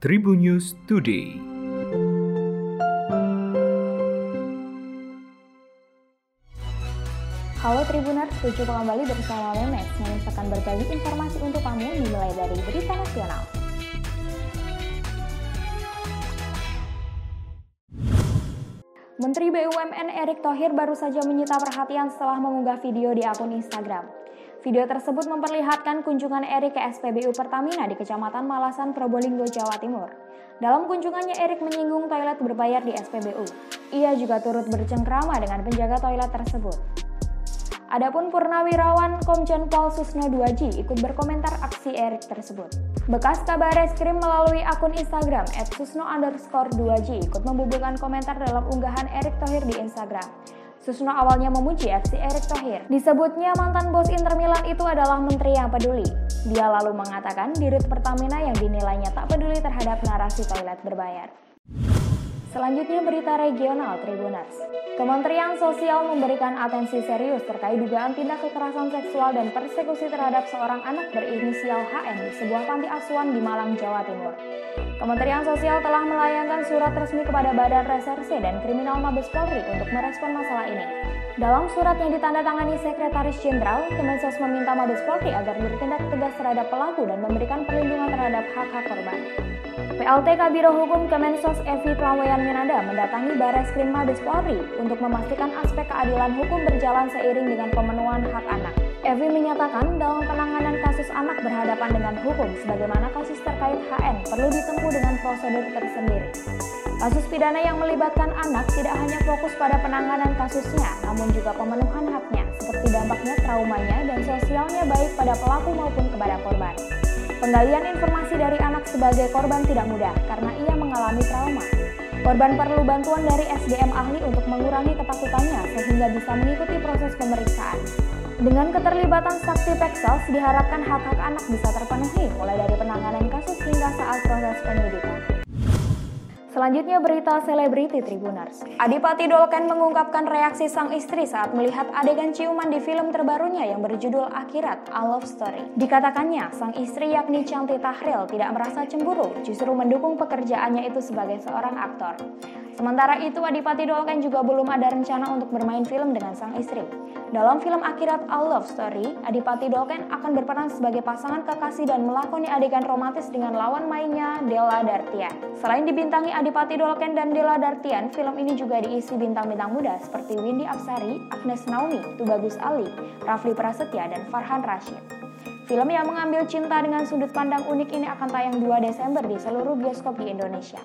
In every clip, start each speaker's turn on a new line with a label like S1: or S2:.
S1: Tribun News Today.
S2: Halo Tribuners, berjumpa kembali bersama Memes yang akan berbagi informasi untuk kamu dimulai dari berita nasional. Menteri BUMN Erick Thohir baru saja menyita perhatian setelah mengunggah video di akun Instagram. Video tersebut memperlihatkan kunjungan Erik ke SPBU Pertamina di Kecamatan Malasan, Probolinggo, Jawa Timur. Dalam kunjungannya, Erik menyinggung toilet berbayar di SPBU. Ia juga turut bercengkrama dengan penjaga toilet tersebut. Adapun Purnawirawan Komjen Pol Susno 2G ikut berkomentar aksi Erik tersebut. Bekas kabar reskrim melalui akun Instagram @susno underscore 2G ikut membubuhkan komentar dalam unggahan Erik Thohir di Instagram. Susno awalnya memuji aksi Erick Thohir. Disebutnya mantan bos Inter Milan itu adalah menteri yang peduli. Dia lalu mengatakan di rut Pertamina yang dinilainya tak peduli terhadap narasi toilet berbayar. Selanjutnya berita regional Tribuners. Kementerian Sosial memberikan atensi serius terkait dugaan tindak kekerasan seksual dan persekusi terhadap seorang anak berinisial HN di sebuah panti asuhan di Malang, Jawa Timur. Kementerian Sosial telah melayangkan surat resmi kepada Badan Reserse dan Kriminal Mabes Polri untuk merespon masalah ini. Dalam surat yang ditandatangani Sekretaris Jenderal, Kemensos meminta Mabes Polri agar bertindak tegas terhadap pelaku dan memberikan perlindungan terhadap hak-hak korban. PLT Kabiro Hukum Kemensos Evi Prawayan Minanda mendatangi Bares Krim Mabes Polri untuk memastikan aspek keadilan hukum berjalan seiring dengan pemenuhan hak anak. Evi menyatakan dalam penanganan kasus anak berhadapan dengan hukum sebagaimana kasus terkait HN perlu ditempuh dengan prosedur tersendiri. Kasus pidana yang melibatkan anak tidak hanya fokus pada penanganan kasusnya, namun juga pemenuhan haknya, seperti dampaknya traumanya dan sosialnya baik pada pelaku maupun kepada korban. Penggalian informasi dari anak sebagai korban tidak mudah karena ia mengalami trauma. Korban perlu bantuan dari SDM ahli untuk mengurangi ketakutannya sehingga bisa mengikuti proses pemeriksaan. Dengan keterlibatan saksi Pexels, diharapkan hak-hak anak bisa terpenuhi mulai dari penanganan kasus hingga saat proses penyidikan. Selanjutnya berita selebriti Tribuners. Adipati Dolken mengungkapkan reaksi sang istri saat melihat adegan ciuman di film terbarunya yang berjudul Akhirat, A Love Story. Dikatakannya, sang istri yakni Canti Tahril tidak merasa cemburu, justru mendukung pekerjaannya itu sebagai seorang aktor. Sementara itu, Adipati Dolken juga belum ada rencana untuk bermain film dengan sang istri. Dalam film Akhirat A Love Story, Adipati Dolken akan berperan sebagai pasangan kekasih dan melakoni adegan romantis dengan lawan mainnya Della Dartian. Selain dibintangi Adipati Dolken dan Della Dartian, film ini juga diisi bintang-bintang muda seperti Windy Apsari, Agnes Naomi, Tubagus Ali, Rafli Prasetya, dan Farhan Rashid. Film yang mengambil cinta dengan sudut pandang unik ini akan tayang 2 Desember di seluruh bioskop di Indonesia.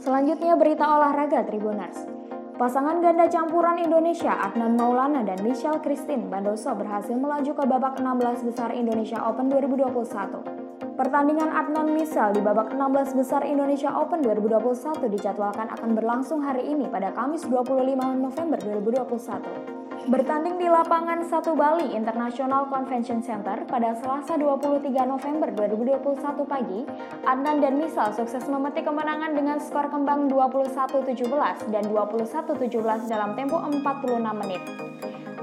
S2: Selanjutnya berita olahraga Tribuners. Pasangan ganda campuran Indonesia Adnan Maulana dan Michelle Christine Bandoso berhasil melaju ke babak 16 besar Indonesia Open 2021. Pertandingan Adnan Michelle di babak 16 besar Indonesia Open 2021 dijadwalkan akan berlangsung hari ini pada Kamis 25 November 2021. Bertanding di lapangan 1 Bali International Convention Center pada Selasa 23 November 2021 pagi, Adnan dan Misal sukses memetik kemenangan dengan skor kembang 21-17 dan 21-17 dalam tempo 46 menit.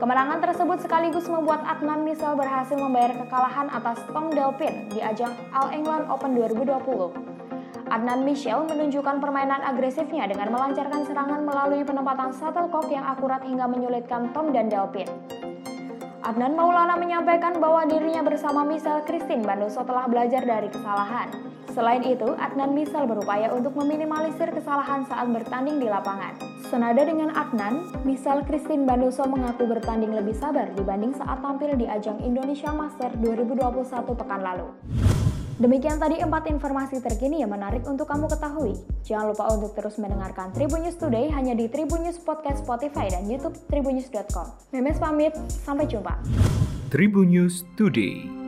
S2: Kemenangan tersebut sekaligus membuat Adnan Misal berhasil membayar kekalahan atas Tom Delpin di ajang All England Open 2020. Adnan Michel menunjukkan permainan agresifnya dengan melancarkan serangan melalui penempatan shuttlecock yang akurat hingga menyulitkan Tom dan Delpin. Adnan Maulana menyampaikan bahwa dirinya bersama Michel Christine Bandoso telah belajar dari kesalahan. Selain itu, Adnan Michel berupaya untuk meminimalisir kesalahan saat bertanding di lapangan. Senada dengan Adnan, Michel Christine Bandoso mengaku bertanding lebih sabar dibanding saat tampil di ajang Indonesia Master 2021 pekan lalu. Demikian tadi empat informasi terkini yang menarik untuk kamu ketahui. Jangan lupa untuk terus mendengarkan Tribun News Today hanya di Tribun News Podcast Spotify dan YouTube tribunnews.com. Memes pamit, sampai jumpa.
S1: Tribun News Today.